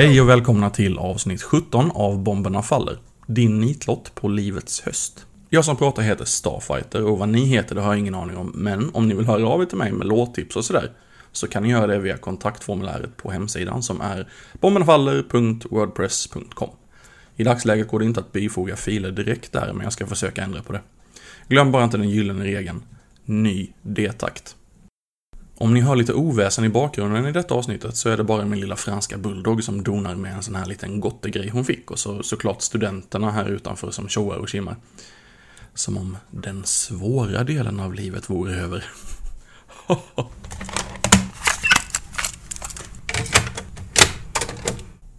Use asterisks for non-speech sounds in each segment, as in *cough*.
Hej och välkomna till avsnitt 17 av Bomberna Faller. Din nitlott på livets höst. Jag som pratar heter Starfighter och vad ni heter det har jag ingen aning om, men om ni vill höra av er till mig med låttips och sådär, så kan ni göra det via kontaktformuläret på hemsidan som är bombernafaller.wordpress.com. I dagsläget går det inte att bifoga filer direkt där, men jag ska försöka ändra på det. Glöm bara inte den gyllene regeln. Ny D-takt. Om ni hör lite oväsen i bakgrunden i detta avsnittet så är det bara min lilla franska bulldog som donar med en sån här liten gottegrej hon fick och så såklart studenterna här utanför som tjoar och kimmar. Som om den svåra delen av livet vore över. *laughs*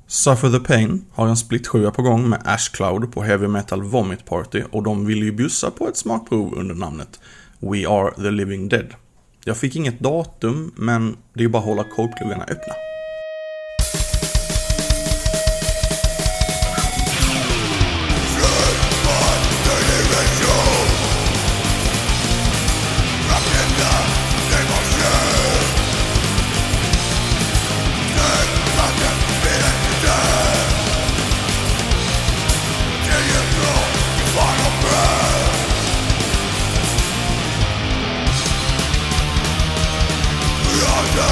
Suffer the Pain har en split på gång med Ash Cloud på Heavy Metal Vomit Party och de vill ju bjussa på ett smakprov under namnet We Are The Living Dead. Jag fick inget datum, men det är ju bara att hålla korvpluggarna öppna.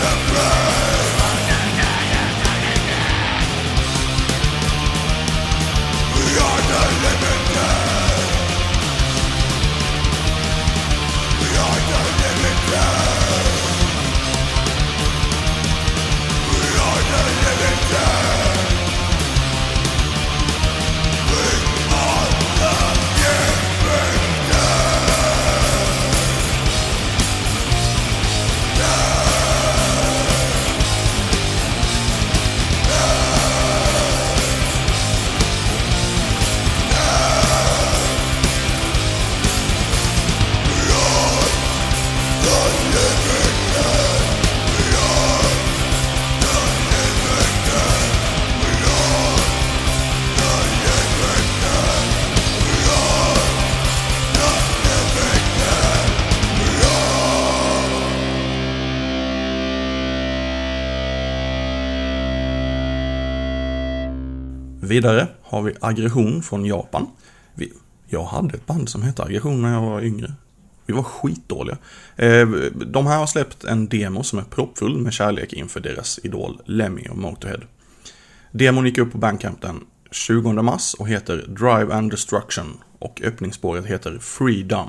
the floor Vidare har vi Aggression från Japan. Vi, jag hade ett band som hette Aggression när jag var yngre. Vi var skitdåliga. Eh, de här har släppt en demo som är proppfull med kärlek inför deras idol Lemmy och Motorhead. Demon gick upp på Bandcamp den 20 mars och heter Drive and Destruction och öppningsspåret heter Freedom.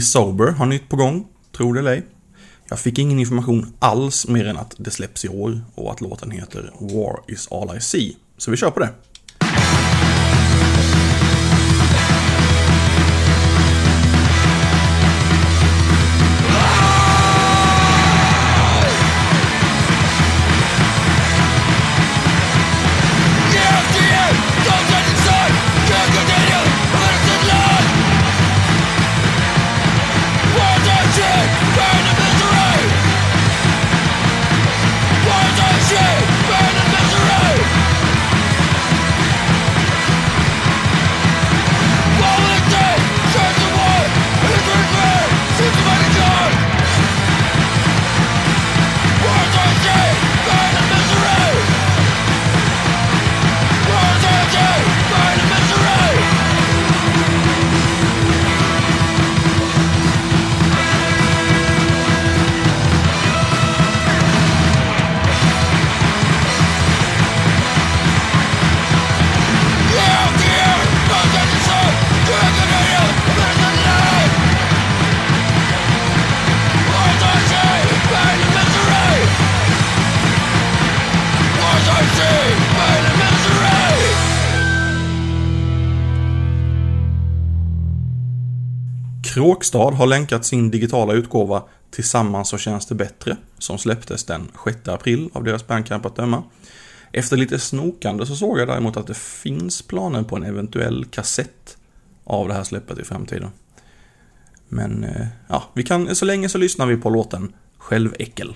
Sober har nytt på gång, tror det eller ej. Jag fick ingen information alls mer än att det släpps i år och att låten heter War is all I see. Så vi kör på det. Kråkstad har länkat sin digitala utgåva Tillsammans så känns det bättre, som släpptes den 6 april av deras bandcamp att döma. Efter lite snokande så såg jag däremot att det finns planer på en eventuell kassett av det här släppet i framtiden. Men eh, ja, vi kan, så länge så lyssnar vi på låten Själväckel.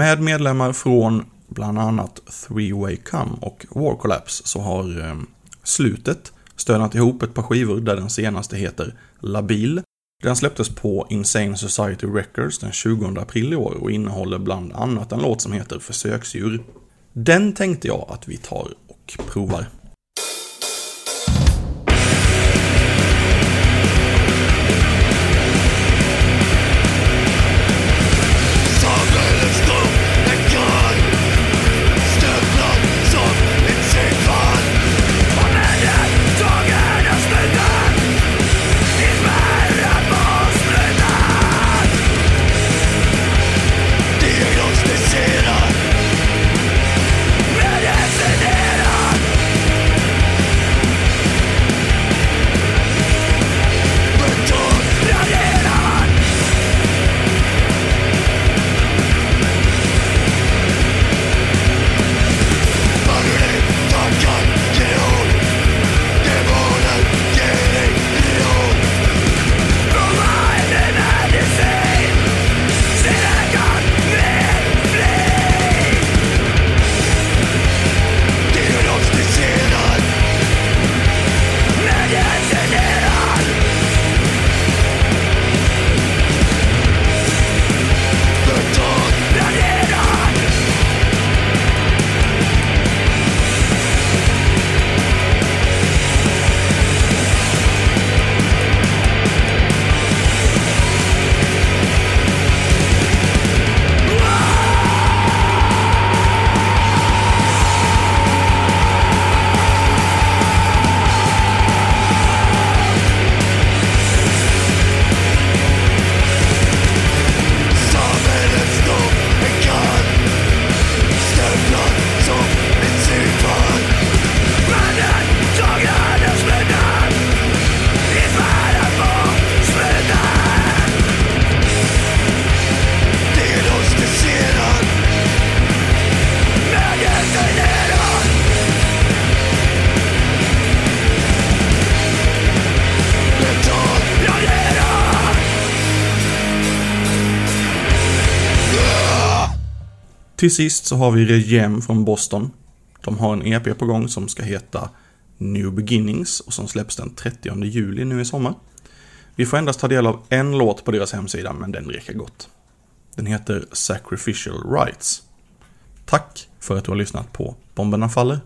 Med medlemmar från bland annat Three Way Come och War Collapse så har eh, Slutet stönat ihop ett par skivor där den senaste heter Labil. Den släpptes på Insane Society Records den 20 april i år och innehåller bland annat en låt som heter Försöksdjur. Den tänkte jag att vi tar och provar. Till sist så har vi Regem från Boston. De har en EP på gång som ska heta New Beginnings och som släpps den 30 juli nu i sommar. Vi får endast ta del av en låt på deras hemsida, men den räcker gott. Den heter Sacrificial Rights. Tack för att du har lyssnat på Bomberna Faller.